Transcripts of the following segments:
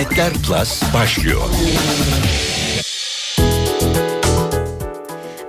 İnternetler Plus başlıyor.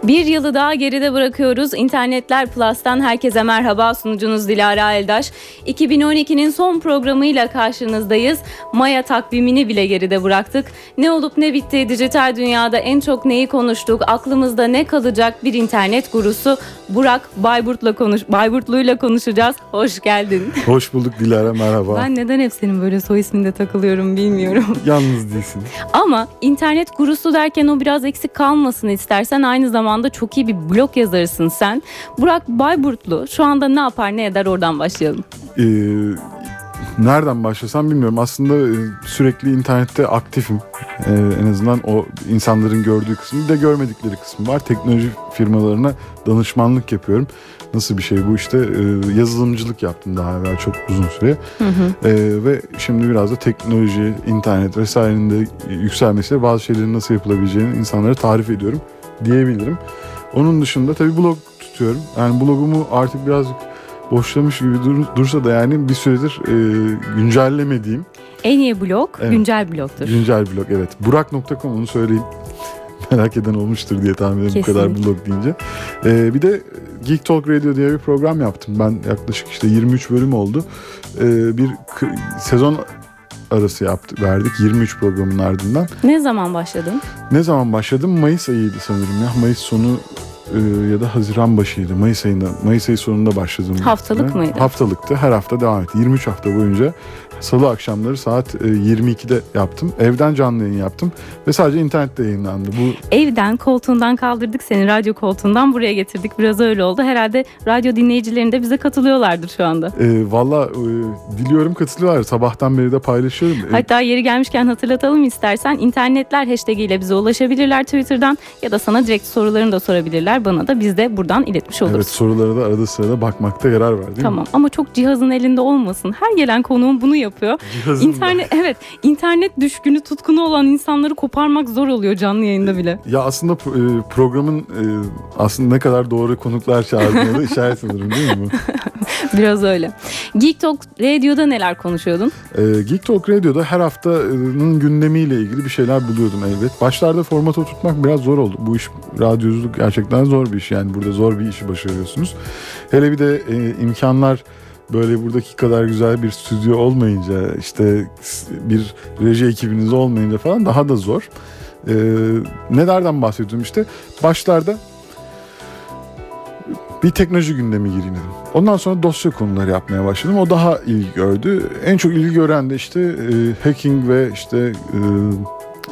Bir yılı daha geride bırakıyoruz. İnternetler Plus'tan herkese merhaba. Sunucunuz Dilara Eldaş. 2012'nin son programıyla karşınızdayız. Maya takvimini bile geride bıraktık. Ne olup ne bitti dijital dünyada en çok neyi konuştuk, aklımızda ne kalacak bir internet gurusu Burak Bayburt'la konuş Bayburtlu'yla konuşacağız. Hoş geldin. Hoş bulduk Dilara merhaba. Ben neden hep senin böyle soy isminde takılıyorum bilmiyorum. Yalnız değilsin. Ama internet gurusu derken o biraz eksik kalmasın istersen aynı zamanda çok iyi bir blog yazarısın sen. Burak Bayburtlu şu anda ne yapar ne eder oradan başlayalım. Ee, nereden başlasam bilmiyorum. Aslında e, sürekli internette aktifim. Ee, en azından o insanların gördüğü kısmı bir de görmedikleri kısmı var. Teknoloji firmalarına danışmanlık yapıyorum. Nasıl bir şey bu işte e, yazılımcılık yaptım daha evvel çok uzun süre. Hı hı. E, ve şimdi biraz da teknoloji, internet vesairenin de yükselmesiyle bazı şeylerin nasıl yapılabileceğini insanlara tarif ediyorum diyebilirim. Onun dışında tabii blog tutuyorum. Yani blogumu artık birazcık boşlamış gibi dur, dursa da yani bir süredir e, güncellemediğim. En iyi blog evet. güncel blogdur. Güncel blog evet. Burak.com onu söyleyeyim. Merak eden olmuştur diye tahmin ediyorum bu kadar blog deyince. Ee, bir de Geek Talk Radio diye bir program yaptım. Ben yaklaşık işte 23 bölüm oldu. Ee, bir sezon arası yaptık, verdik 23 programın ardından. Ne zaman başladın? Ne zaman başladım? Mayıs ayıydı sanırım ya. Mayıs sonu e, ya da Haziran başıydı. Mayıs ayında, Mayıs ayı sonunda başladım. Haftalık mıydı? Haftalıktı. Her hafta devam etti. 23 hafta boyunca Salı akşamları saat 22'de e, yaptım. Evden canlı yayın yaptım ve sadece internette yayınlandı. Bu Evden koltuğundan kaldırdık seni radyo koltuğundan buraya getirdik. Biraz öyle oldu. Herhalde radyo dinleyicilerinde de bize katılıyorlardır şu anda. E, Valla e, diliyorum katılıyorlar. Sabahtan beri de paylaşıyorum. E, Hatta yeri gelmişken hatırlatalım istersen. internetler hashtag ile bize ulaşabilirler Twitter'dan ya da sana direkt sorularını da sorabilirler. Bana da biz de buradan iletmiş oluruz. Evet sorulara da arada sırada bakmakta yarar var değil tamam. mi? Tamam ama çok cihazın elinde olmasın. Her gelen konuğum bunu yapıyor yapıyor. Cihazında. İnternet evet internet düşkünü tutkunu olan insanları koparmak zor oluyor canlı yayında bile. Ya aslında e, programın e, aslında ne kadar doğru konuklar çağırdığını işaret sanırım değil mi? Biraz öyle. Geek Talk Radio'da neler konuşuyordun? E, Geek Talk Radio'da her haftanın gündemiyle ilgili bir şeyler buluyordum elbet. Başlarda format oturtmak biraz zor oldu. Bu iş radyoculuk gerçekten zor bir iş yani burada zor bir işi başarıyorsunuz. Hele bir de e, imkanlar böyle buradaki kadar güzel bir stüdyo olmayınca işte bir reji ekibiniz olmayınca falan daha da zor. Ee, nelerden bahsediyorum işte başlarda bir teknoloji gündemi gireyim dedim. Ondan sonra dosya konuları yapmaya başladım. O daha ilgi gördü. En çok ilgi gören de işte e, hacking ve işte e,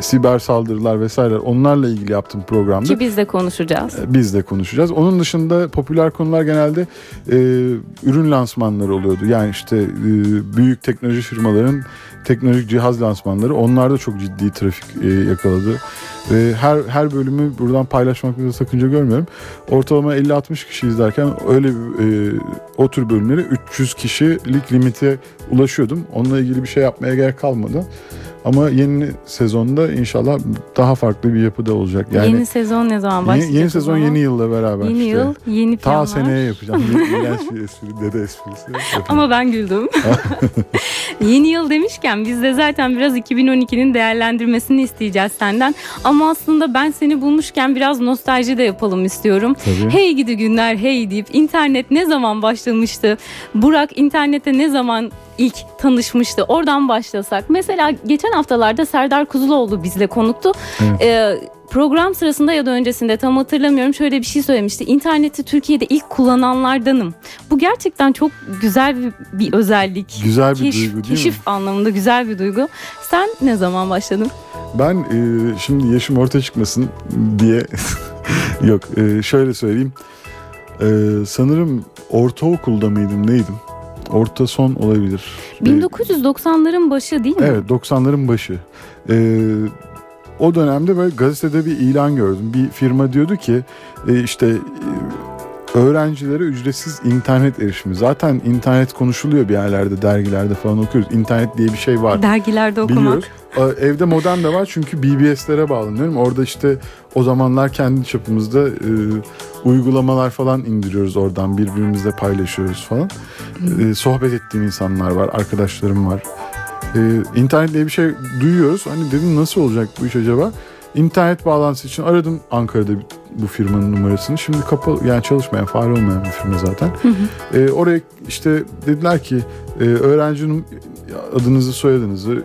siber saldırılar vesaire onlarla ilgili yaptığım programda. Ki biz de konuşacağız. E, biz de konuşacağız. Onun dışında popüler konular genelde e, ürün lansmanları oluyordu. Yani işte e, büyük teknoloji firmaların teknolojik cihaz lansmanları onlar da çok ciddi trafik e, yakaladı. E, her her bölümü buradan paylaşmakta sakınca görmüyorum. Ortalama 50-60 kişi izlerken öyle e, o tür bölümleri 300 kişilik limite ulaşıyordum. Onunla ilgili bir şey yapmaya gerek kalmadı. Ama yeni sezonda inşallah daha farklı bir yapıda olacak. Yani yeni sezon ne zaman başlayacak? Yeni, yeni sezon yeni yılla beraber. Yeni işte. yıl, yeni planlar. Ta seneye yapacağım. İğrenç bir espri, dede esprisi. Ama ben güldüm. yeni yıl demişken biz de zaten biraz 2012'nin değerlendirmesini isteyeceğiz senden. Ama aslında ben seni bulmuşken biraz nostalji de yapalım istiyorum. Tabii. Hey gidi günler hey deyip internet ne zaman başlamıştı? Burak internete ne zaman ilk tanışmıştı. Oradan başlasak. Mesela geçen haftalarda Serdar Kuzuloğlu bizle konuktu. Evet. Ee, program sırasında ya da öncesinde tam hatırlamıyorum şöyle bir şey söylemişti. İnterneti Türkiye'de ilk kullananlardanım. Bu gerçekten çok güzel bir, bir özellik. Güzel bir Keş, duygu değil keşif mi? anlamında güzel bir duygu. Sen ne zaman başladın? Ben e, şimdi yaşım ortaya çıkmasın diye yok e, şöyle söyleyeyim. E, sanırım ortaokulda mıydım neydim? Orta son olabilir. 1990'ların başı değil mi? Evet 90'ların başı. Ee, o dönemde böyle gazetede bir ilan gördüm. Bir firma diyordu ki e, işte e, öğrencilere ücretsiz internet erişimi. Zaten internet konuşuluyor bir yerlerde, dergilerde falan okuyoruz. İnternet diye bir şey var. Dergilerde okumak. Biliyoruz. Evde modem de var çünkü BBS'lere bağlanıyorum. Orada işte o zamanlar kendi çapımızda e, uygulamalar falan indiriyoruz oradan birbirimizle paylaşıyoruz falan. E, sohbet ettiğim insanlar var, arkadaşlarım var. e, internet diye bir şey duyuyoruz. Hani dedim nasıl olacak bu iş acaba? İnternet bağlantısı için aradım Ankara'da bu firmanın numarasını. Şimdi kapalı yani çalışmayan, faal olmayan bir firma zaten. E, oraya işte dediler ki e, öğrencinin adınızı, soyadınızı,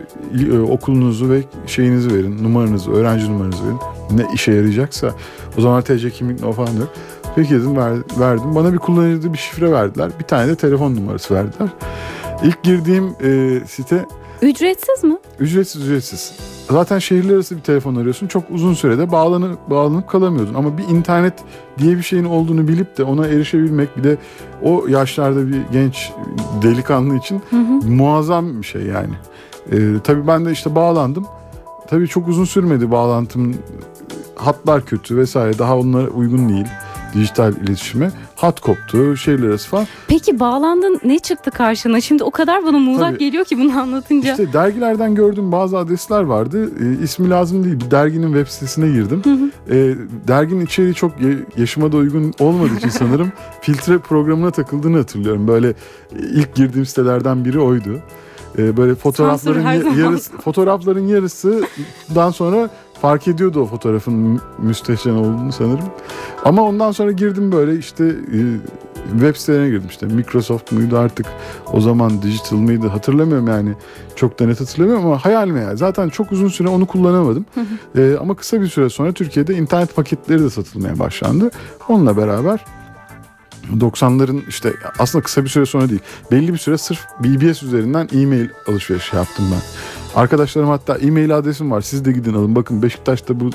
e, okulunuzu ve şeyinizi verin, numaranızı, öğrenci numaranızı verin. Ne işe yarayacaksa. O zaman TC kimlik ne falan diyor. Peki dedim ver, verdim. Bana bir kullanıcı bir şifre verdiler. Bir tane de telefon numarası verdiler. İlk girdiğim e, site Ücretsiz mi? ücretsiz ücretsiz. Zaten şehirler arası bir telefon arıyorsun. Çok uzun sürede bağlanıp, bağlanıp kalamıyordun. Ama bir internet diye bir şeyin olduğunu bilip de ona erişebilmek bir de o yaşlarda bir genç delikanlı için muazzam bir şey yani. Ee, tabii ben de işte bağlandım. Tabii çok uzun sürmedi bağlantım. Hatlar kötü vesaire daha onlara uygun değil dijital iletişime. Hat koptu, şehirler arası falan. Peki bağlandın ne çıktı karşına? Şimdi o kadar bana muğlak Tabii. geliyor ki bunu anlatınca. İşte dergilerden gördüğüm bazı adresler vardı. E, ismi lazım değil. Bir derginin web sitesine girdim. E, derginin içeriği çok ya- yaşıma da uygun olmadığı için sanırım filtre programına takıldığını hatırlıyorum. Böyle e, ilk girdiğim sitelerden biri oydu. E, böyle fotoğrafların yarısı fotoğrafların yarısından sonra fark ediyordu o fotoğrafın mü- müstehcen olduğunu sanırım. Ama ondan sonra girdim böyle işte e, web sitelerine girdim işte Microsoft muydu artık o zaman digital mıydı hatırlamıyorum yani çok da net hatırlamıyorum ama hayal meyal. Zaten çok uzun süre onu kullanamadım. Ee, ama kısa bir süre sonra Türkiye'de internet paketleri de satılmaya başlandı. Onunla beraber 90'ların işte aslında kısa bir süre sonra değil. Belli bir süre sırf BBS üzerinden e-mail alışverişi yaptım ben. Arkadaşlarım hatta e-mail adresim var. Siz de gidin alın. Bakın Beşiktaş'ta bu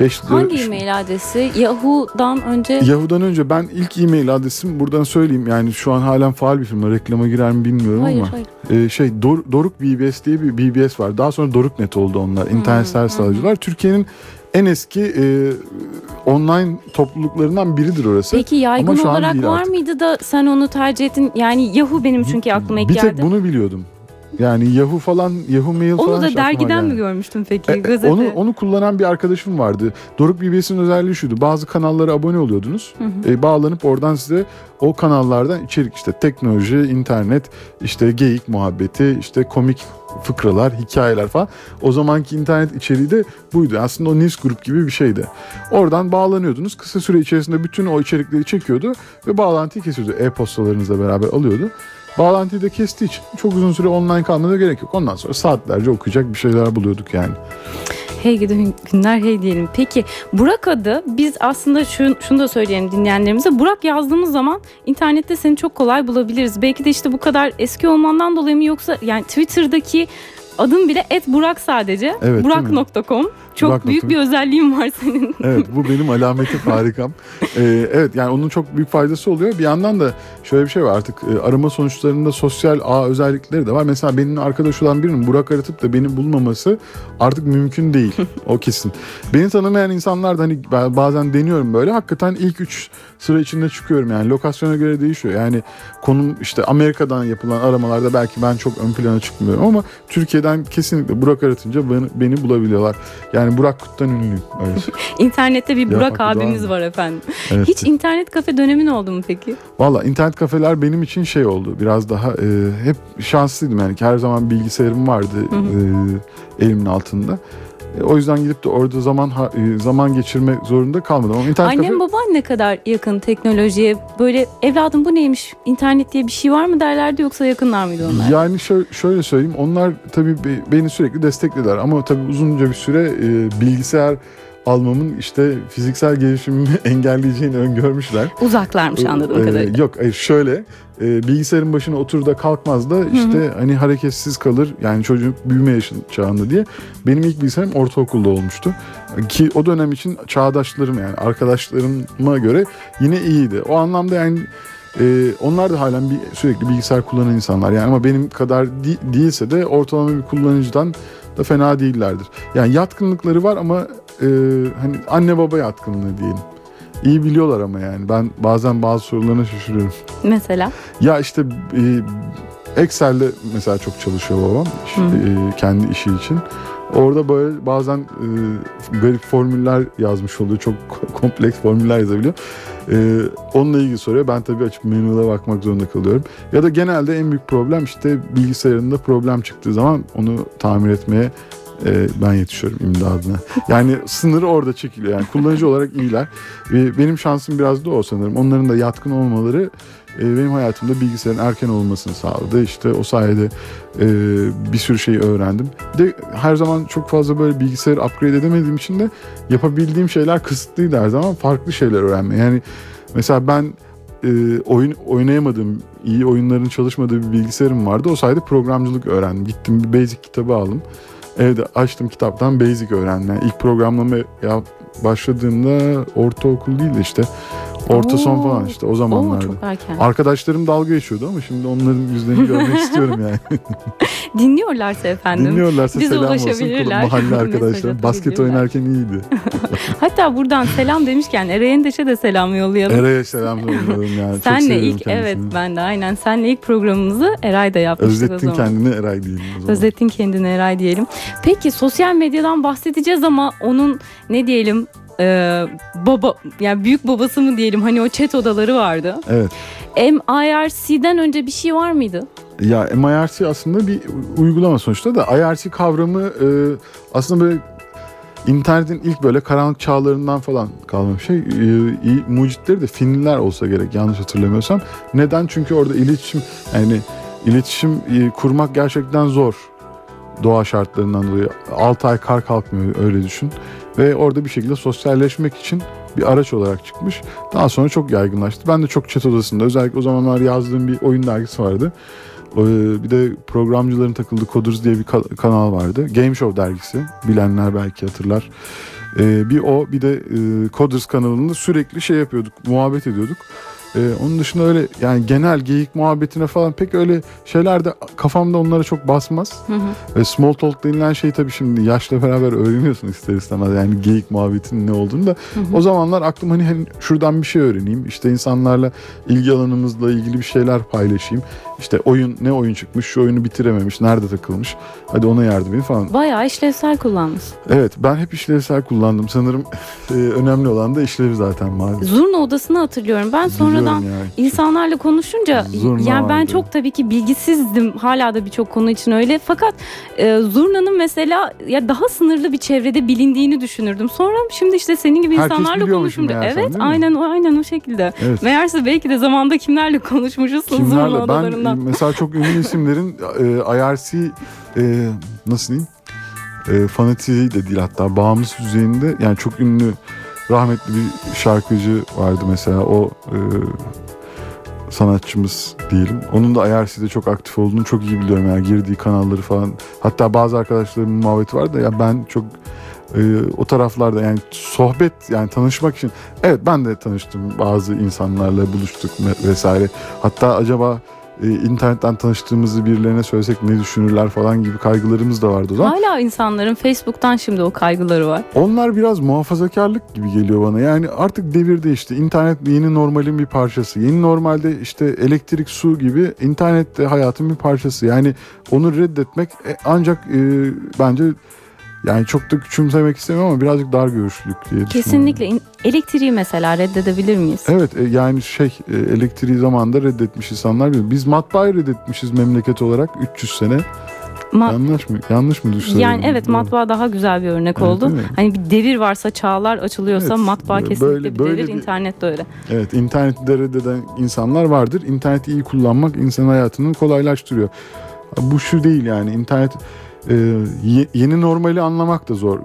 5 Hangi e-mail adresi? Yahoo'dan önce Yahoo'dan önce ben ilk e-mail adresim buradan söyleyeyim. Yani şu an halen faal bir firma. Reklama girer mi bilmiyorum Hayır, ama. hayır. Ee, şey Dor- Doruk BBS diye bir BBS var. Daha sonra Doruknet oldu onlar. İnternet servis alıcılar. Türkiye'nin en eski e, online topluluklarından biridir orası. Peki yaygın olarak var artık. mıydı da sen onu tercih ettin? Yani Yahoo benim çünkü aklıma ilk bir geldi. tek bunu biliyordum. Yani Yahoo falan, Yahoo Mail falan Onu da dergiden mi gelmedi. görmüştün peki? E, e, Gazete. onu onu kullanan bir arkadaşım vardı. Doruk BBS'in özelliği şuydu. Bazı kanallara abone oluyordunuz. E, bağlanıp oradan size o kanallardan içerik işte teknoloji, internet, işte geyik muhabbeti, işte komik fıkralar, hikayeler falan. O zamanki internet içeriği de buydu. Aslında o news grup gibi bir şeydi. Oradan bağlanıyordunuz. Kısa süre içerisinde bütün o içerikleri çekiyordu ve bağlantıyı kesiyordu. E-postalarınızla beraber alıyordu. Bağlantıyı da kestiği için çok uzun süre online kalmana gerek yok. Ondan sonra saatlerce okuyacak bir şeyler buluyorduk yani. Hey gidi günler hey diyelim. Peki Burak adı biz aslında şunu, şunu da söyleyelim dinleyenlerimize. Burak yazdığımız zaman internette seni çok kolay bulabiliriz. Belki de işte bu kadar eski olmandan dolayı mı yoksa yani Twitter'daki adın bile et Burak sadece. Evet? Burak.com. Çok Burak.com. büyük bir özelliğin var senin. Evet bu benim alametim harikam. Ee, evet yani onun çok büyük faydası oluyor. Bir yandan da şöyle bir şey var artık e, arama sonuçlarında sosyal ağ özellikleri de var. Mesela benim arkadaş olan birinin Burak aratıp da beni bulmaması artık mümkün değil. O kesin. Beni tanımayan insanlar da hani ben bazen deniyorum böyle hakikaten ilk üç sıra içinde çıkıyorum yani lokasyona göre değişiyor. Yani konum işte Amerika'dan yapılan aramalarda belki ben çok ön plana çıkmıyorum ama Türkiye'den kesinlikle Burak aratınca beni, beni bulabiliyorlar. Yani Burak Kut'tan ünlüyüm. Öyle. İnternette bir Ya, Burak haklı, abimiz var efendim. Evet. Hiç internet kafe dönemin oldu mu peki? Valla internet kafeler benim için şey oldu. Biraz daha e, hep şanslıydım yani her zaman bilgisayarım vardı e, elimin altında. O yüzden gidip de orada zaman e, zaman geçirme zorunda kalmadım. Ama internet Annem kafe baban ne kadar yakın teknolojiye böyle evladım bu neymiş internet diye bir şey var mı derlerdi yoksa yakınlar mıydı onlar? yani şö- şöyle söyleyeyim onlar tabii be- beni sürekli desteklediler ama tabii uzunca bir süre e, bilgisayar almamın işte fiziksel gelişimimi engelleyeceğini öngörmüşler. Uzaklarmış anladığım Ee, kadarıyla. Yok hayır şöyle e, bilgisayarın başına otur da kalkmaz da işte hani hareketsiz kalır yani çocuk büyüme yaşın çağında diye. Benim ilk bilgisayarım ortaokulda olmuştu. Ki o dönem için çağdaşlarım yani arkadaşlarıma göre yine iyiydi. O anlamda yani e, onlar da halen bir, sürekli bilgisayar kullanan insanlar yani ama benim kadar di- değilse de ortalama bir kullanıcıdan da fena değillerdir. Yani yatkınlıkları var ama e, hani anne baba yatkınlığı diyelim. İyi biliyorlar ama yani. Ben bazen bazı sorularına şaşırıyorum. Mesela. Ya işte e, Excel'de mesela çok çalışıyor babam. E, kendi işi için. Orada böyle bazen e, garip formüller yazmış oluyor. Çok kompleks formüller yazabiliyor. Ee, onunla ilgili soruyor. Ben tabii açıp menüye bakmak zorunda kalıyorum. Ya da genelde en büyük problem işte bilgisayarında problem çıktığı zaman onu tamir etmeye e, ben yetişiyorum imdadına. Yani sınırı orada çekiliyor. Yani kullanıcı olarak iyiler. Ve benim şansım biraz da o sanırım. Onların da yatkın olmaları e, benim hayatımda bilgisayarın erken olmasını sağladı. İşte o sayede e, bir sürü şey öğrendim. De her zaman çok fazla böyle bilgisayarı upgrade edemediğim için de yapabildiğim şeyler kısıtlıydı her zaman. Farklı şeyler öğrenme. Yani mesela ben e, oyun oynayamadığım, iyi oyunların çalışmadığı bir bilgisayarım vardı. O sayede programcılık öğrendim. Gittim bir basic kitabı aldım. Evde açtım kitaptan basic öğrendim. Yani ilk programlama başladığımda ortaokul değil de işte orta son Oo. falan işte o Oo, zamanlarda. çok erken. Arkadaşlarım dalga geçiyordu ama şimdi onların yüzlerini görmek istiyorum yani. Dinliyorlarsa efendim. Dinliyorlarsa Bize selam olsun. Mahalle arkadaşlarım. Basket oynarken iyiydi. Hatta buradan selam demişken Eray Endeş'e de selam yollayalım. Eray'a selam yolluyorum yani. Senle ilk evet kendisini. ben de aynen senle ilk programımızı Eray da yapmıştık o Özlettin zaman. kendini Eray diyeyim o zaman. Özlettin kendini Eray diyelim. Peki sosyal medyadan bahsedeceğiz ama onun ne diyelim e, baba yani büyük babası mı diyelim hani o chat odaları vardı. Evet. MIRC'den önce bir şey var mıydı? Ya MIRC aslında bir uygulama sonuçta da IRC kavramı e, aslında böyle internetin ilk böyle karanlık çağlarından falan kalma bir şey. E, iyi, mucitleri de Finliler olsa gerek yanlış hatırlamıyorsam. Neden? Çünkü orada iletişim yani iletişim e, kurmak gerçekten zor. Doğa şartlarından dolayı. 6 ay kar kalkmıyor öyle düşün. Ve orada bir şekilde sosyalleşmek için bir araç olarak çıkmış. Daha sonra çok yaygınlaştı. Ben de çok chat odasında özellikle o zamanlar yazdığım bir oyun dergisi vardı. Ee, Bir de programcıların takıldığı Coders diye bir ka- kanal vardı. Game Show dergisi. Bilenler belki hatırlar. Ee, Bir o bir de e, Coders kanalında sürekli şey yapıyorduk. Muhabbet ediyorduk. Ee, onun dışında öyle yani genel geyik muhabbetine falan pek öyle şeyler de kafamda onlara çok basmaz. Hı hı. Small talk denilen şey tabii şimdi yaşla beraber öğreniyorsun ister istemez. Yani geyik muhabbetinin ne olduğunu da. O zamanlar aklım hani hem şuradan bir şey öğreneyim. İşte insanlarla ilgi alanımızla ilgili bir şeyler paylaşayım. İşte oyun ne oyun çıkmış, şu oyunu bitirememiş, nerede takılmış. Hadi ona yardım edeyim falan. Bayağı işlevsel kullanmışsın. Evet ben hep işlevsel kullandım. Sanırım e, önemli olan da işlevi zaten maalesef. Zurna odasını hatırlıyorum. Ben sonradan yani. insanlarla konuşunca Zurna yani ben vardı. çok tabii ki bilgisizdim hala da birçok konu için öyle fakat e, zurnanın mesela ya daha sınırlı bir çevrede bilindiğini düşünürdüm. Sonra şimdi işte senin gibi Herkes insanlarla konuşunca evet aynen o aynen o şekilde. Evet. Meğerse belki de zamanda kimlerle konuşmuşuz zurna Kimlerle? Ben odalarından. e, mesela çok ünlü isimlerin e, IRC e, nasıl diyeyim? E, fanatiği de değil hatta bağımlısı düzeyinde yani çok ünlü rahmetli bir şarkıcı vardı mesela o e, sanatçımız diyelim. Onun da IRC'de çok aktif olduğunu çok iyi biliyorum yani girdiği kanalları falan. Hatta bazı arkadaşlarımın muhabbeti var da ya ben çok e, o taraflarda yani sohbet yani tanışmak için evet ben de tanıştım bazı insanlarla buluştuk vesaire. Hatta acaba e, internetten tanıştığımızı birilerine söylesek ne düşünürler falan gibi kaygılarımız da vardı o zaman. Hala insanların Facebook'tan şimdi o kaygıları var. Onlar biraz muhafazakarlık gibi geliyor bana. Yani artık devir değişti. İnternet yeni normalin bir parçası. Yeni normalde işte elektrik, su gibi internet de hayatın bir parçası. Yani onu reddetmek e, ancak e, bence yani çok da küçümsemek istemiyorum ama birazcık dar görüşlülük diye. Kesinlikle in- elektriği mesela reddedebilir miyiz? Evet e, yani şey e, elektriği zamanında reddetmiş insanlar. Biz matbaayı reddetmişiz memleket olarak 300 sene. Ma- Yanlış mı? Yanlış mı düşünüyorum? yani evet matbaa daha güzel bir örnek Evet, oldu. Hani bir devir varsa çağlar açılıyorsa Evet, matbaa böyle- kesinlikle bir böyle devir, bir- internet de öyle. Evet interneti de reddeden insanlar vardır. İnterneti iyi kullanmak insanın hayatını kolaylaştırıyor. Bu şu değil yani internet e, ye- yeni normali anlamak da zor.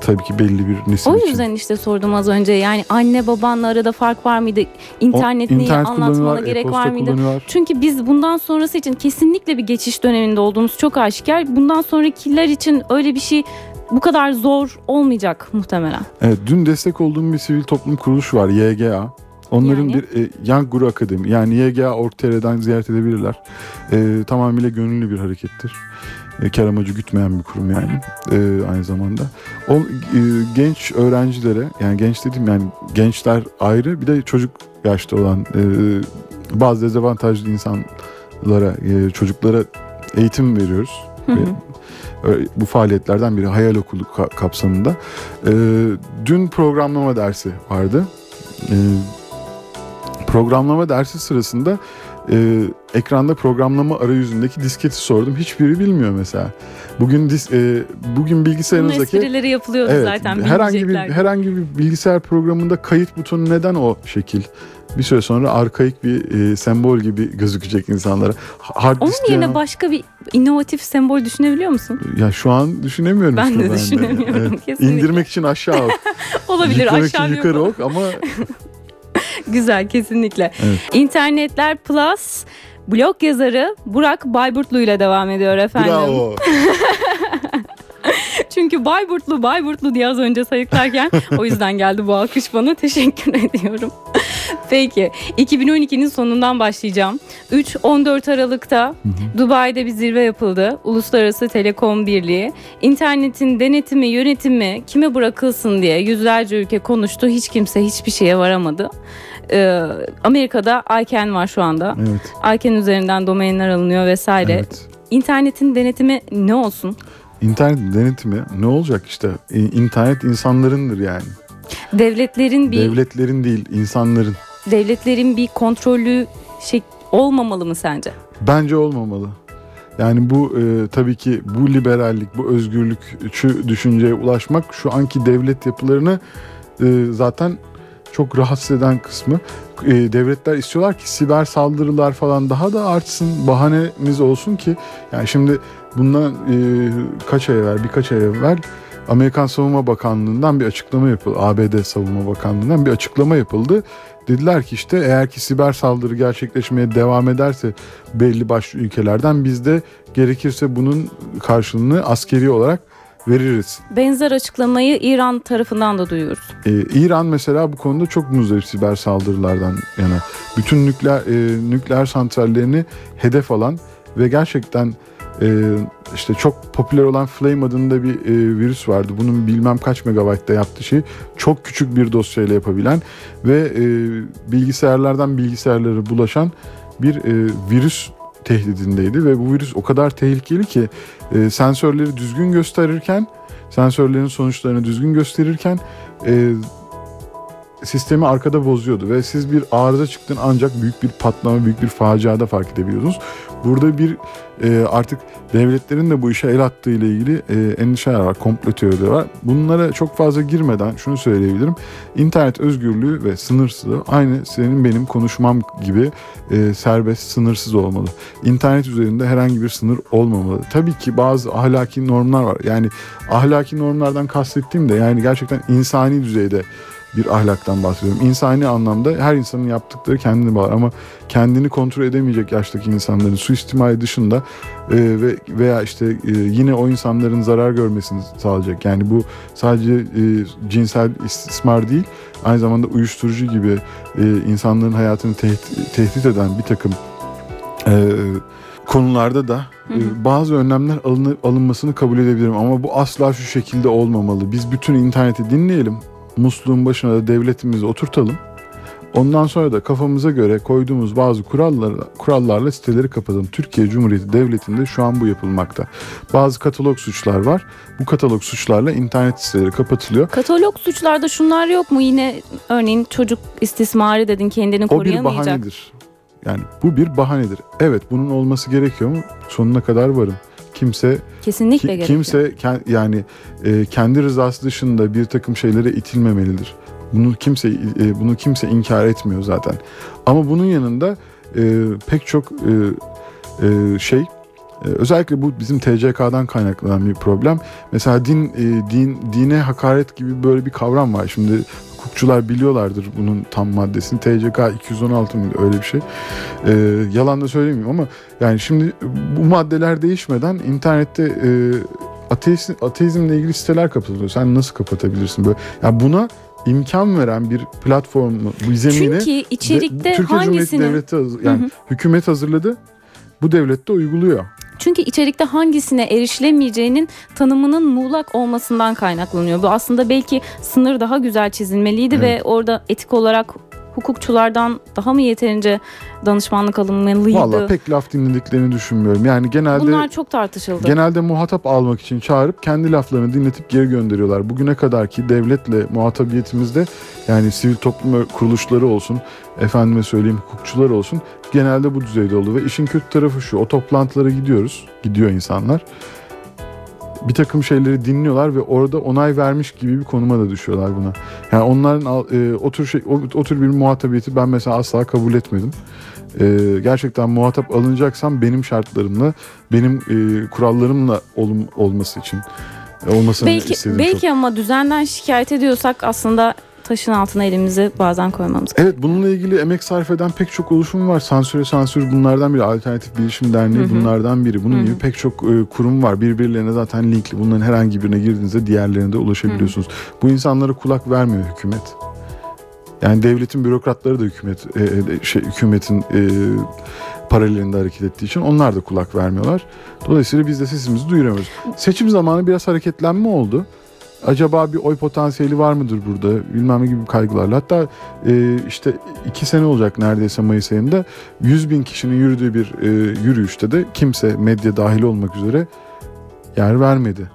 Tabii ki belli bir nesil O için. yüzden işte sordum az önce yani anne babanla arada fark var mıydı? İnternet O- neyi internet anlatmana gerek var mıydı? Çünkü biz bundan sonrası için kesinlikle bir geçiş döneminde olduğumuz çok aşikar. Bundan sonrakiler için öyle bir şey bu kadar zor olmayacak muhtemelen. Evet, dün destek olduğum bir sivil toplum kuruluşu var YGA. Onların Yani? bir e, Young Guru Akademi yani YGA Org.tr'den ziyaret edebilirler. E, tamamıyla gönüllü bir harekettir. E, kar amacı gütmeyen bir kurum yani e, aynı zamanda. O e, genç öğrencilere yani genç dediğim yani gençler ayrı bir de çocuk yaşta olan e, bazı dezavantajlı insanlara e, çocuklara eğitim veriyoruz. Hı hı. Bu faaliyetlerden biri hayal okulu ka- kapsamında. Ee, dün programlama dersi vardı. Ee, Programlama dersi sırasında e, ekranda programlama arayüzündeki disketi sordum. Hiçbiri bilmiyor mesela. Bugün dis, e, bugün Bunun bilgisayarınızdaki esprileri yapılıyordu evet, zaten. herhangi bir herhangi bir bilgisayar programında kayıt butonu neden o şekil? Bir süre sonra arkaik bir e, sembol gibi gözükecek insanlara. Hard Onun yerine yani- başka bir inovatif sembol düşünebiliyor musun? ya şu an düşünemiyorum Ben de düşünemiyorum, kesinlikle. İndirmek için aşağı ok. Olabilir yüklemek aşağı için yukarı ok ama Güzel kesinlikle. Evet. İnternetler Plus blog yazarı Burak Bayburtlu ile devam ediyor efendim. bravo. Çünkü Bayburtlu Bayburtlu diye az önce sayıklarken o yüzden geldi bu alkış bana. Teşekkür ediyorum. Peki 2012'nin sonundan başlayacağım. 3-14 Aralık'ta Dubai'de bir zirve yapıldı. Uluslararası Telekom Birliği. İnternetin denetimi, yönetimi kime bırakılsın diye yüzlerce ülke konuştu. Hiç kimse hiçbir şeye varamadı. Ee, Amerika'da ICANN var şu anda. Evet. ICANN üzerinden domainler alınıyor vesaire. Evet. İnternetin denetimi ne olsun? İnternet denetimi ne olacak işte? İnternet insanlarındır yani. Devletlerin bir Devletlerin değil, insanların. devletlerin bir kontrolü şey olmamalı mı sence? Bence olmamalı. Yani bu e, tabii ki bu liberallik, bu özgürlükçü düşünceye ulaşmak şu anki devlet yapılarını e, zaten çok rahatsız eden kısmı. E, devletler istiyorlar ki siber saldırılar falan daha da artsın, bahanemiz olsun ki. Yani şimdi bundan e, kaç ay evvel, birkaç ay evvel Amerikan Savunma Bakanlığı'ndan bir açıklama yapıldı. ABD Savunma Bakanlığı'ndan bir açıklama yapıldı. Dediler ki işte eğer ki siber saldırı gerçekleşmeye devam ederse belli başlı ülkelerden biz de gerekirse bunun karşılığını askeri olarak veririz. Benzer açıklamayı İran tarafından da duyuyoruz. Ee, İran mesela bu konuda çok muzdarip siber saldırılardan yana. Bütün nükleer e, nükleer santrallerini hedef alan ve gerçekten e, işte çok popüler olan Flame adında bir e, virüs vardı. Bunun bilmem kaç megabaytta yaptığı şey çok küçük bir dosyayla yapabilen ve e, bilgisayarlardan bilgisayarlara bulaşan bir e, virüs tehdidindeydi ve bu virüs o kadar tehlikeli ki e, sensörleri düzgün gösterirken sensörlerin sonuçlarını düzgün gösterirken e, sistemi arkada bozuyordu ve siz bir arıza çıktın ancak büyük bir patlama, büyük bir faciada fark edebiliyorsunuz. Burada bir e, artık devletlerin de bu işe el attığı ile ilgili e, endişeler var, komplo teorileri var. Bunlara çok fazla girmeden şunu söyleyebilirim. İnternet özgürlüğü ve sınırsızlığı aynı senin benim konuşmam gibi e, serbest, sınırsız olmalı. İnternet üzerinde herhangi bir sınır olmamalı. Tabii ki bazı ahlaki normlar var. Yani ahlaki normlardan kastettiğim de yani gerçekten insani düzeyde bir ahlaktan bahsediyorum. İnsani anlamda her insanın yaptıkları kendini bağlar ama kendini kontrol edemeyecek yaştaki insanların suistimali dışında e, ve veya işte e, yine o insanların zarar görmesini sağlayacak. Yani bu sadece e, cinsel istismar değil, aynı zamanda uyuşturucu gibi e, insanların hayatını tehdit, tehdit eden bir takım e, konularda da e, bazı önlemler alını, alınmasını kabul edebilirim ama bu asla şu şekilde olmamalı. Biz bütün interneti dinleyelim. Musluğun başına da devletimizi oturtalım. Ondan sonra da kafamıza göre koyduğumuz bazı kurallarla, kurallarla siteleri kapatalım. Türkiye Cumhuriyeti Devleti'nde şu an bu yapılmakta. Bazı katalog suçlar var. Bu katalog suçlarla internet siteleri kapatılıyor. Katalog suçlarda şunlar yok mu? Yine örneğin çocuk istismarı dedin kendini O bir koruyamayacak. bahanedir. Yani bu bir bahanedir. Evet bunun olması gerekiyor mu? Sonuna kadar varım. Kimse Kesinlikle Ki- kimse yani e, kendi rızası dışında bir takım şeylere itilmemelidir. Bunu kimse e, bunu kimse inkar etmiyor zaten. Ama bunun yanında e, pek çok e, e, şey özellikle bu bizim TCK'dan kaynaklanan bir problem. Mesela din e, din dine hakaret gibi böyle bir kavram var. Şimdi hukukçular biliyorlardır bunun tam maddesini. TCK 216 mıydı öyle bir şey. E, yalan da söylemeyeyim ama yani şimdi bu maddeler değişmeden internette e, ateist, ateizmle ilgili siteler kapatılıyor. Sen nasıl kapatabilirsin böyle? Ya buna imkan veren bir platformu, bu zemini Çünkü içerikte de- Türkiye Cumhuriyeti hangisinin Devleti yani Hı hı. hükümet hazırladı. Bu devlet de uyguluyor. çünkü içerikte hangisine erişilemeyeceğinin tanımının muğlak olmasından kaynaklanıyor. Bu aslında belki sınır daha güzel çizilmeliydi ve orada etik olarak hukukçulardan daha mı yeterince danışmanlık alınmalıydı? Valla pek laf dinlediklerini düşünmüyorum. Yani genelde Bunlar çok tartışıldı. genelde muhatap almak için çağırıp kendi laflarını dinletip geri gönderiyorlar. Bugüne kadarki devletle muhatabiyetimizde yani sivil toplum kuruluşları olsun, efendime söyleyeyim hukukçular olsun genelde bu düzeyde oldu. Ve işin kötü tarafı şu o toplantılara gidiyoruz, gidiyor insanlar. Bir takım şeyleri dinliyorlar ve orada onay vermiş gibi bir konuma da düşüyorlar buna. Yani onların e, o tür şey o, o tür bir muhatabiyeti ben mesela asla kabul etmedim. E, gerçekten muhatap alınacaksam benim şartlarımla, benim e, kurallarımla olum, olması için e, olmasını belki istedim belki çok. ama düzenden şikayet ediyorsak aslında taşın altına elimizi bazen koymamız gerekiyor. Evet bununla ilgili emek sarf eden pek çok oluşum var. Sansüre sansür bunlardan biri. Alternatif Bilişim Derneği Hı hı. bunlardan biri. Bunun Hı hı. gibi pek çok e, kurum var. Birbirlerine zaten linkli. Bunların herhangi birine girdiğinizde diğerlerine de ulaşabiliyorsunuz. Bu insanlara kulak vermiyor hükümet. Yani devletin bürokratları da hükümet e, e, şey hükümetin e, paralelinde hareket ettiği için onlar da kulak vermiyorlar. Dolayısıyla biz de sesimizi duyuramıyoruz. Seçim zamanı biraz hareketlenme oldu. Acaba bir oy potansiyeli var mıdır burada bilmem ne gibi kaygılarla. Hatta e, işte iki sene olacak neredeyse Mayıs ayında 100 bin kişinin yürüdüğü bir e, yürüyüşte de kimse medya dahil olmak üzere yer vermedi.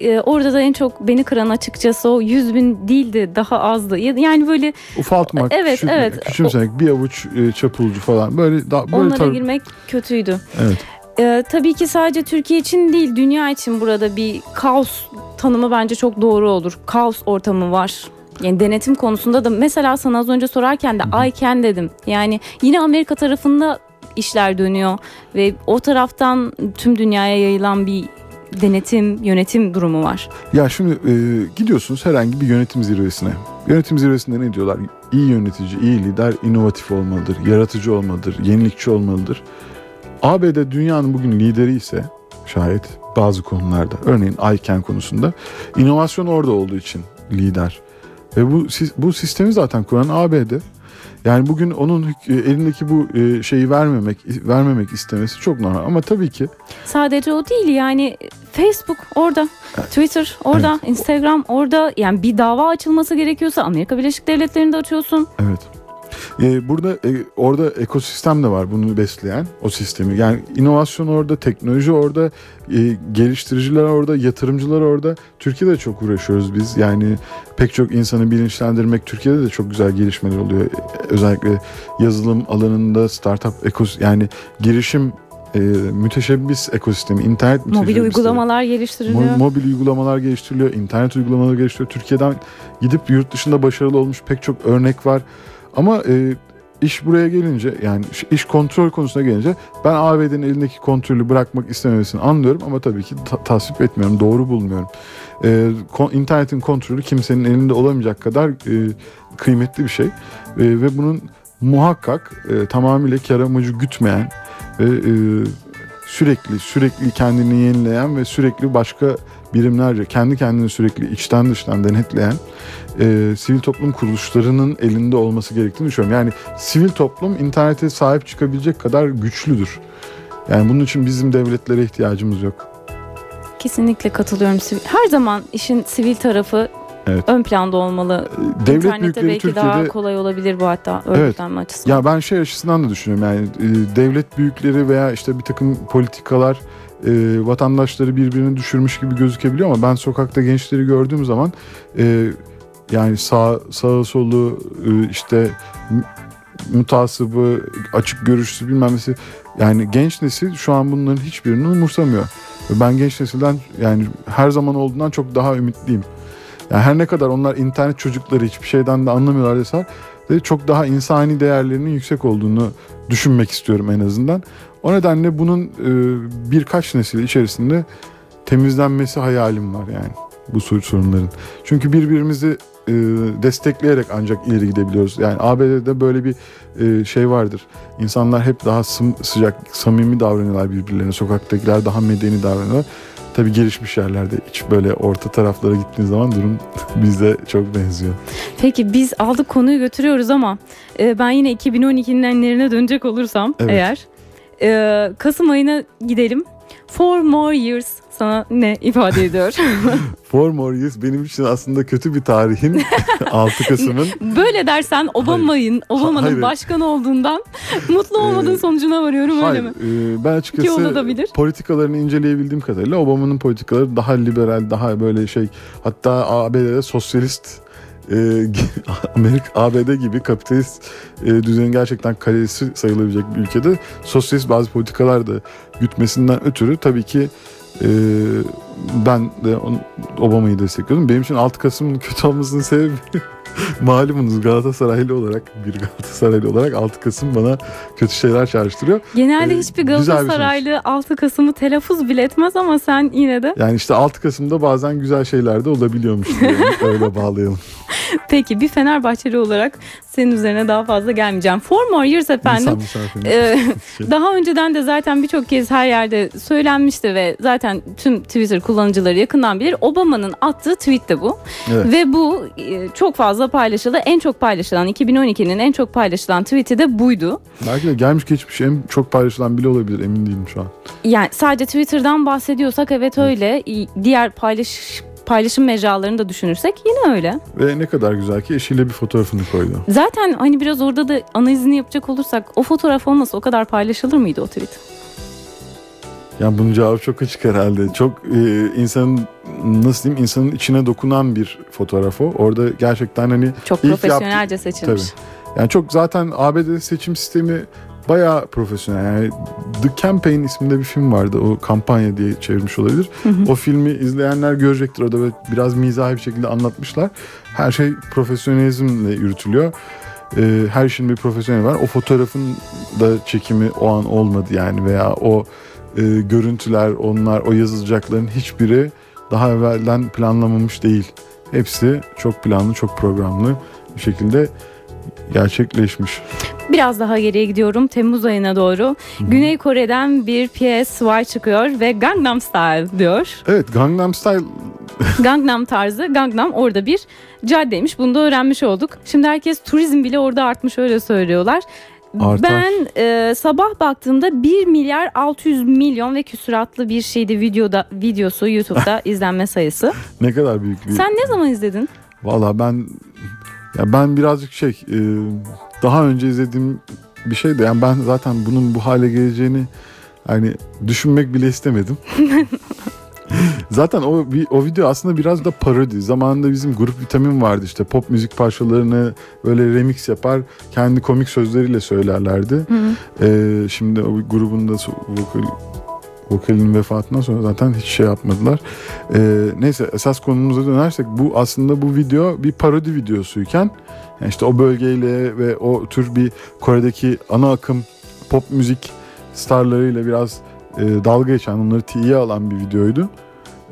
Ee, orada da en çok beni kıran açıkçası o 100 bin değildi daha azdı. Ya- Yani böyle Ufaltmak, Evet, küçük, evet. küçümsemek, bir avuç e, çapulcu falan böyle da, böyle onlara tar- girmek kötüydü. Evet. Ee, tabii ki sadece Türkiye için değil dünya için burada bir kaos tanımı bence çok doğru olur. Kaos ortamı var. Yani denetim konusunda da mesela sana az önce sorarken de can dedim. Yani yine Amerika tarafında işler dönüyor ve o taraftan tüm dünyaya yayılan bir denetim, yönetim durumu var. Ya şimdi e, gidiyorsunuz herhangi bir yönetim zirvesine. Yönetim zirvesinde ne diyorlar? İyi yönetici, iyi lider inovatif olmalıdır, yaratıcı olmalıdır, yenilikçi olmalıdır. ABD dünyanın bugün lideri ise şayet bazı konularda örneğin ICANN konusunda inovasyon orada olduğu için lider. Ve bu bu sistemi zaten kuran ABD. Yani bugün onun e, elindeki bu e, şeyi vermemek vermemek istemesi çok normal ama tabii ki Sadece o değil yani Facebook orada, Twitter orada, Instagram orada. Yani bir dava açılması gerekiyorsa Amerika Birleşik Devletleri'nde açıyorsun. Evet. Ee, burada e, orada ekosistem de var bunu besleyen o sistemi. Yani inovasyon orada, teknoloji orada, e, geliştiriciler orada, yatırımcılar orada. Türkiye'de çok uğraşıyoruz biz. Yani pek çok insanı bilinçlendirmek Türkiye'de de çok güzel gelişmeler oluyor. E, Özellikle yazılım alanında startup ekos yani girişim e, müteşebbis ekosistemi, internet Mobil müteşebbisleri. uygulamalar geliştiriliyor. Mo- mobil uygulamalar geliştiriliyor, internet uygulamaları geliştiriliyor. Türkiye'den gidip yurt dışında başarılı olmuş pek çok örnek var. Ama e, iş buraya gelince yani iş- kontrol konusuna gelince ben ABD'nin elindeki kontrolü bırakmak istememesini anlıyorum ama tabii ki ta- tasvip etmiyorum, doğru bulmuyorum. E, kon- internetin kontrolü kimsenin elinde olamayacak kadar e, kıymetli bir şey E, ve bunun muhakkak e, tamamıyla kar amacı gütmeyen ve e, sürekli sürekli kendini yenileyen ve sürekli başka birimlerce kendi kendini sürekli içten dıştan denetleyen e, sivil toplum kuruluşlarının elinde olması gerektiğini düşünüyorum. Yani sivil toplum internete sahip çıkabilecek kadar güçlüdür. Yani bunun için bizim devletlere ihtiyacımız yok. Kesinlikle katılıyorum. Her zaman işin sivil tarafı Evet. ön planda olmalı. E, Devlet İnternette büyükleri belki Türkiye'de daha kolay olabilir bu hatta örgütlenme açısından. Ya ben şey açısından da düşünüyorum yani e, devlet büyükleri veya işte bir takım politikalar e, vatandaşları birbirine düşürmüş gibi gözükebiliyor ama ben sokakta gençleri gördüğüm zaman e, yani sağ sağı solu e, işte mutasıbı açık görüşlüsü bilmem yani genç nesil şu an bunların hiçbirini umursamıyor. Ben genç nesilden yani her zaman olduğundan çok daha ümitliyim. Yani her ne kadar onlar internet çocukları hiçbir şeyden de anlamıyorlar deseler de çok daha insani değerlerinin yüksek olduğunu düşünmek istiyorum en azından. O nedenle bunun e, birkaç nesil içerisinde temizlenmesi hayalim var yani bu sor- sorunların. Çünkü birbirimizi e, destekleyerek ancak ileri gidebiliyoruz. Yani ABD'de böyle bir e, şey vardır. İnsanlar hep daha sım- sıcak, samimi davranıyorlar birbirlerine. Sokaktakiler daha medeni davranıyorlar. Tabii gelişmiş yerlerde hiç böyle orta taraflara gittiğiniz zaman durum bizde çok benziyor. Peki biz aldık konuyu götürüyoruz ama e, ben yine 2012'nin enlerine dönecek olursam Evet. eğer e, Kasım ayına gidelim. Four more years sana ne ifade ediyor? Four more years benim için aslında kötü bir tarihin 6 Kasım'ın. Böyle dersen Obama'nın Obama'nın başkan olduğundan mutlu olmadığın Ee, sonucuna varıyorum öyle Hayır, mi? e, ben açıkçası politikalarını inceleyebildiğim kadarıyla Obama'nın politikaları daha liberal, daha böyle şey hatta ABD'de sosyalist e, Amerika ABD gibi kapitalist e, düzenin gerçekten kalesi sayılabilecek bir ülkede sosyalist bazı politikalar da gütmesinden ötürü tabii ki e, ben de Obama'yı destekliyorum. Benim için 6 Kasım'ın kötü olmasının sebebi malumunuz Galatasaraylı olarak bir Galatasaraylı olarak 6 Kasım bana kötü şeyler çağrıştırıyor. Genelde e, hiçbir bir Galatasaraylı 6 Kasım'ı telaffuz bile etmez ama sen yine de. Yani işte 6 Kasım'da bazen güzel şeyler de olabiliyormuş diye öyle bağlayalım. Peki bir Fenerbahçeli olarak senin üzerine daha fazla gelmeyeceğim. Four more years efendim. Ee, Şey. daha önceden de zaten birçok kez her yerde söylenmişti ve zaten tüm Twitter kullanıcıları yakından bilir. Obama'nın attığı tweet de bu. Evet. Ve bu e, çok fazla paylaşıldı. En çok paylaşılan 2012'nin en çok paylaşılan tweet'i de buydu. Belki de gelmiş geçmiş en çok paylaşılan bile olabilir emin değilim şu an. Yani sadece Twitter'dan bahsediyorsak evet öyle. Diğer paylaş paylaşım mecralarını da düşünürsek yine öyle. Ve ne kadar güzel ki eşiyle bir fotoğrafını koydu. Zaten hani biraz orada da analizini yapacak olursak o fotoğraf olmasa o kadar paylaşılır mıydı o tweet? Yani bunun cevabı çok açık herhalde. Çok e, insanın nasıl diyeyim insanın içine dokunan bir fotoğraf o. Orada gerçekten hani Çok İlk profesyonelce seçilmiş. yani çok zaten ABD seçim sistemi bayağı profesyonel. Yani The Campaign isminde bir film vardı. O kampanya diye çevirmiş olabilir. Hı hı. O filmi izleyenler görecektir. Orada böyle biraz mizahi bir şekilde anlatmışlar. Her şey profesyonelizmle yürütülüyor. Ee, her işin bir profesyoneli var. O fotoğrafın da çekimi o an olmadı yani veya o e, görüntüler, onlar, o yazılacakların hiçbiri daha evvelden planlamamış değil. Hepsi çok planlı, çok programlı bir şekilde gerçekleşmiş. Biraz daha geriye gidiyorum Temmuz ayına doğru. Güney Kore'den bir PSY çıkıyor ve Gangnam Style diyor. Evet Gangnam Style Gangnam tarzı. Gangnam orada bir caddeymiş. Bunu da öğrenmiş olduk. Şimdi herkes turizm bile orada artmış öyle söylüyorlar. Artar. Ben e, sabah baktığımda 1 milyar 600 milyon ve küsuratlı bir şeydi videoda videosu YouTube'da izlenme sayısı. ne kadar büyük bir... Sen ne zaman izledin? Valla ben ya ben birazcık şey e, daha önce izlediğim bir şeydi. Yani ben zaten bunun bu hale geleceğini hani düşünmek bile istemedim. zaten o o video aslında biraz da parodi. Zamanında bizim grup vitamin vardı işte pop müzik parçalarını böyle remix yapar kendi komik sözleriyle söylerlerdi. Hı. Ee, şimdi o grubun da vokal, vokalinin vefatından sonra zaten hiç şey yapmadılar. Ee, neyse esas konumuza dönersek bu aslında bu video bir parodi videosuyken yani işte o bölgeyle ve o tür bir Kore'deki ana akım pop müzik starlarıyla biraz e, dalga geçen onları tiye alan bir videoydu.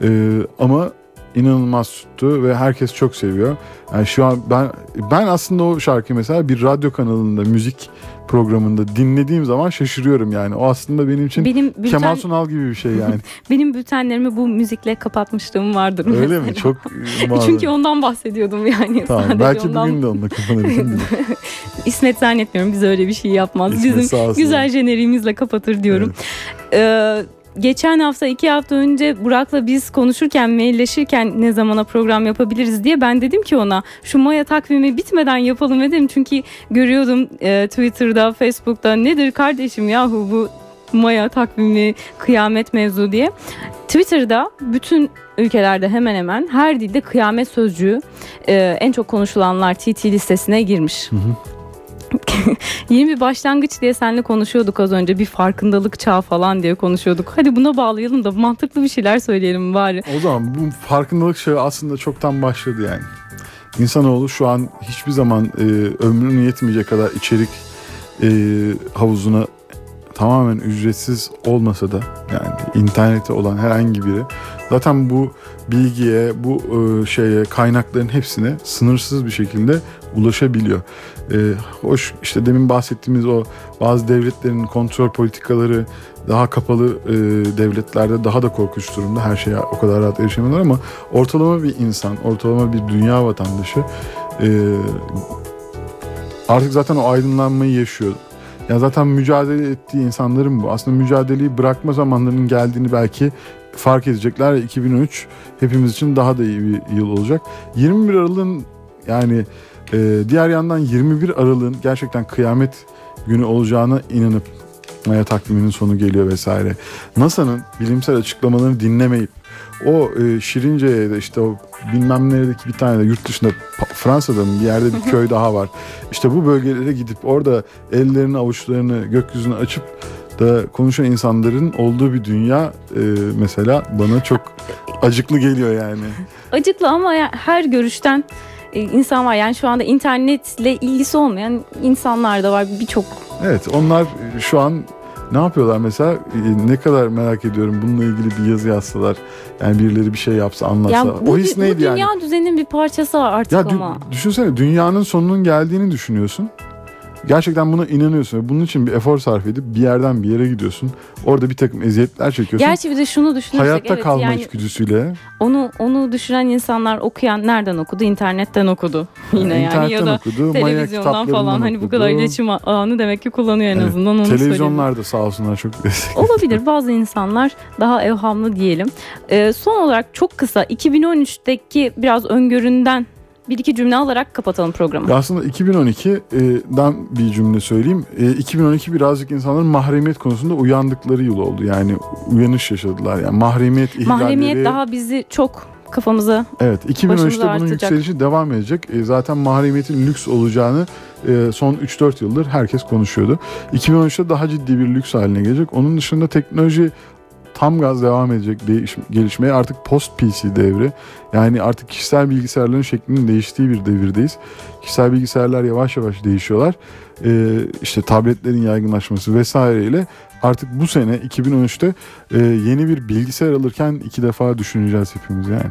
Ee, ama inanılmaz tuttu ve herkes çok seviyor. Yani şu an ben ben aslında o şarkıyı mesela bir radyo kanalında müzik programında dinlediğim zaman şaşırıyorum yani. O aslında benim için Benim bülten, Kemal Sunal gibi bir şey yani. benim bültenlerimi bu müzikle kapatmışlığım vardır Öyle mesela. mi? Çok e. Çünkü ondan bahsediyordum yani. Tamam, Sadece belki ondan. bugün de onunla bilir. İsmet zannetmiyorum biz öyle bir şey yapmaz. İsmet Bizim güzel jeneriğimizle kapatır diyorum. Ee, geçen hafta iki hafta önce Burak'la biz konuşurken mailleşirken ne zamana program yapabiliriz diye ben dedim ki ona şu Maya takvimi bitmeden yapalım dedim. Çünkü görüyordum e, Twitter'da Facebook'ta nedir kardeşim yahu bu Maya takvimi kıyamet mevzu diye. Twitter'da bütün ülkelerde hemen hemen her dilde kıyamet sözcüğü e, en çok konuşulanlar TT listesine girmiş. Hı hı. Yeni bir başlangıç diye seninle konuşuyorduk az önce. Bir farkındalık çağı falan diye konuşuyorduk. Hadi buna bağlayalım da mantıklı bir şeyler söyleyelim bari. O zaman bu farkındalık şeyi aslında çoktan başladı yani. İnsanoğlu şu an hiçbir zaman e, ömrünün yetmeyecek kadar içerik e, havuzuna tamamen ücretsiz olmasa da yani internete olan herhangi biri zaten bu bilgiye, bu e, şeye, kaynakların hepsine sınırsız bir şekilde ulaşabiliyor. E, hoş işte demin bahsettiğimiz o bazı devletlerin kontrol politikaları daha kapalı e, devletlerde daha da korkunç durumda. Her şeye o kadar rahat erişemiyorlar ama ortalama bir insan, ortalama bir dünya vatandaşı e, artık zaten o aydınlanmayı yaşıyor. Ya zaten mücadele ettiği insanların bu. Aslında mücadeleyi bırakma zamanlarının geldiğini belki fark edecekler. 2013 hepimiz için daha da iyi bir yıl olacak. 21 Aralık'ın yani e, diğer yandan 21 Aralık'ın gerçekten kıyamet günü olacağına inanıp Maya takviminin sonu geliyor vesaire. NASA'nın bilimsel açıklamalarını dinlemeyip o e, Şirince'ye de işte o bilmem neredeki bir tane de yurt dışında Fransa'da mı bir yerde bir köy daha var. İşte bu bölgelere gidip orada ellerini avuçlarını gökyüzüne açıp da konuşan insanların olduğu bir dünya e, mesela bana çok acıklı geliyor yani. Acıklı ama her görüşten e, insan var. Yani şu anda internetle ilgisi olmayan insanlar da var birçok. Evet onlar şu an ne yapıyorlar mesela e, ne kadar merak ediyorum bununla ilgili bir yazı yazsalar yani birileri bir şey yapsa anlatsa yani bu, o his neydi bu dünya yani? düzeninin bir parçası artık ya ama. Düşünsene dünyanın sonunun geldiğini düşünüyorsun gerçekten buna inanıyorsun bunun için bir efor sarf edip bir yerden bir yere gidiyorsun. Orada bir takım eziyetler çekiyorsun. Gerçi bir de şunu düşünürsek Hayatta evet, kalma yani içgüdüsüyle. Onu onu düşünen insanlar okuyan nereden okudu? İnternetten okudu. Yine yani ya da okudu, televizyondan falan hani bu kadar iletişim ağını demek ki kullanıyor en evet. azından onu Televizyonlar da sağ olsunlar çok destek. Olabilir bazı insanlar daha evhamlı diyelim. Ee, son olarak çok kısa 2013'teki biraz öngöründen bir iki cümle alarak kapatalım programı. Aslında 2012'den bir cümle söyleyeyim. 2012 birazcık insanların mahremiyet konusunda uyandıkları yıl oldu. Yani uyanış yaşadılar. Yani mahremiyet ihlalleri. Mahremiyet daha bizi çok kafamıza Evet 2013'te bunun yükselişi devam edecek. Zaten mahremiyetin lüks olacağını son 3-4 yıldır herkes konuşuyordu. 2013'te daha ciddi bir lüks haline gelecek. Onun dışında teknoloji tam gaz devam edecek değiş, gelişmeye artık post PC devri. Yani artık kişisel bilgisayarların şeklinin değiştiği bir devirdeyiz. Kişisel bilgisayarlar yavaş yavaş değişiyorlar. Ee, işte tabletlerin yaygınlaşması vesaireyle artık bu sene 2013'te e, yeni bir bilgisayar alırken iki defa düşüneceğiz hepimiz yani.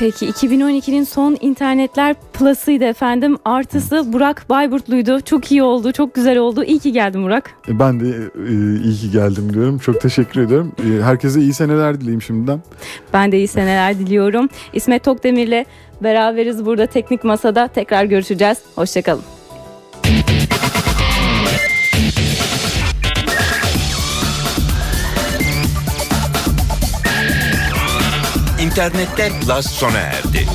Peki 2012'nin son internetler plus'ıydı efendim. Artısı Burak Bayburtluydu. Çok iyi oldu, çok güzel oldu. İyi ki geldin Burak. E, ben de e, iyi ki geldim diyorum. Çok teşekkür ediyorum. E, herkese iyi seneler dileyim şimdiden. Ben de iyi seneler diliyorum. İsmet Tokdemir'le beraberiz burada teknik masada. Tekrar görüşeceğiz. Hoşçakalın. İnternette Plus sona erdi.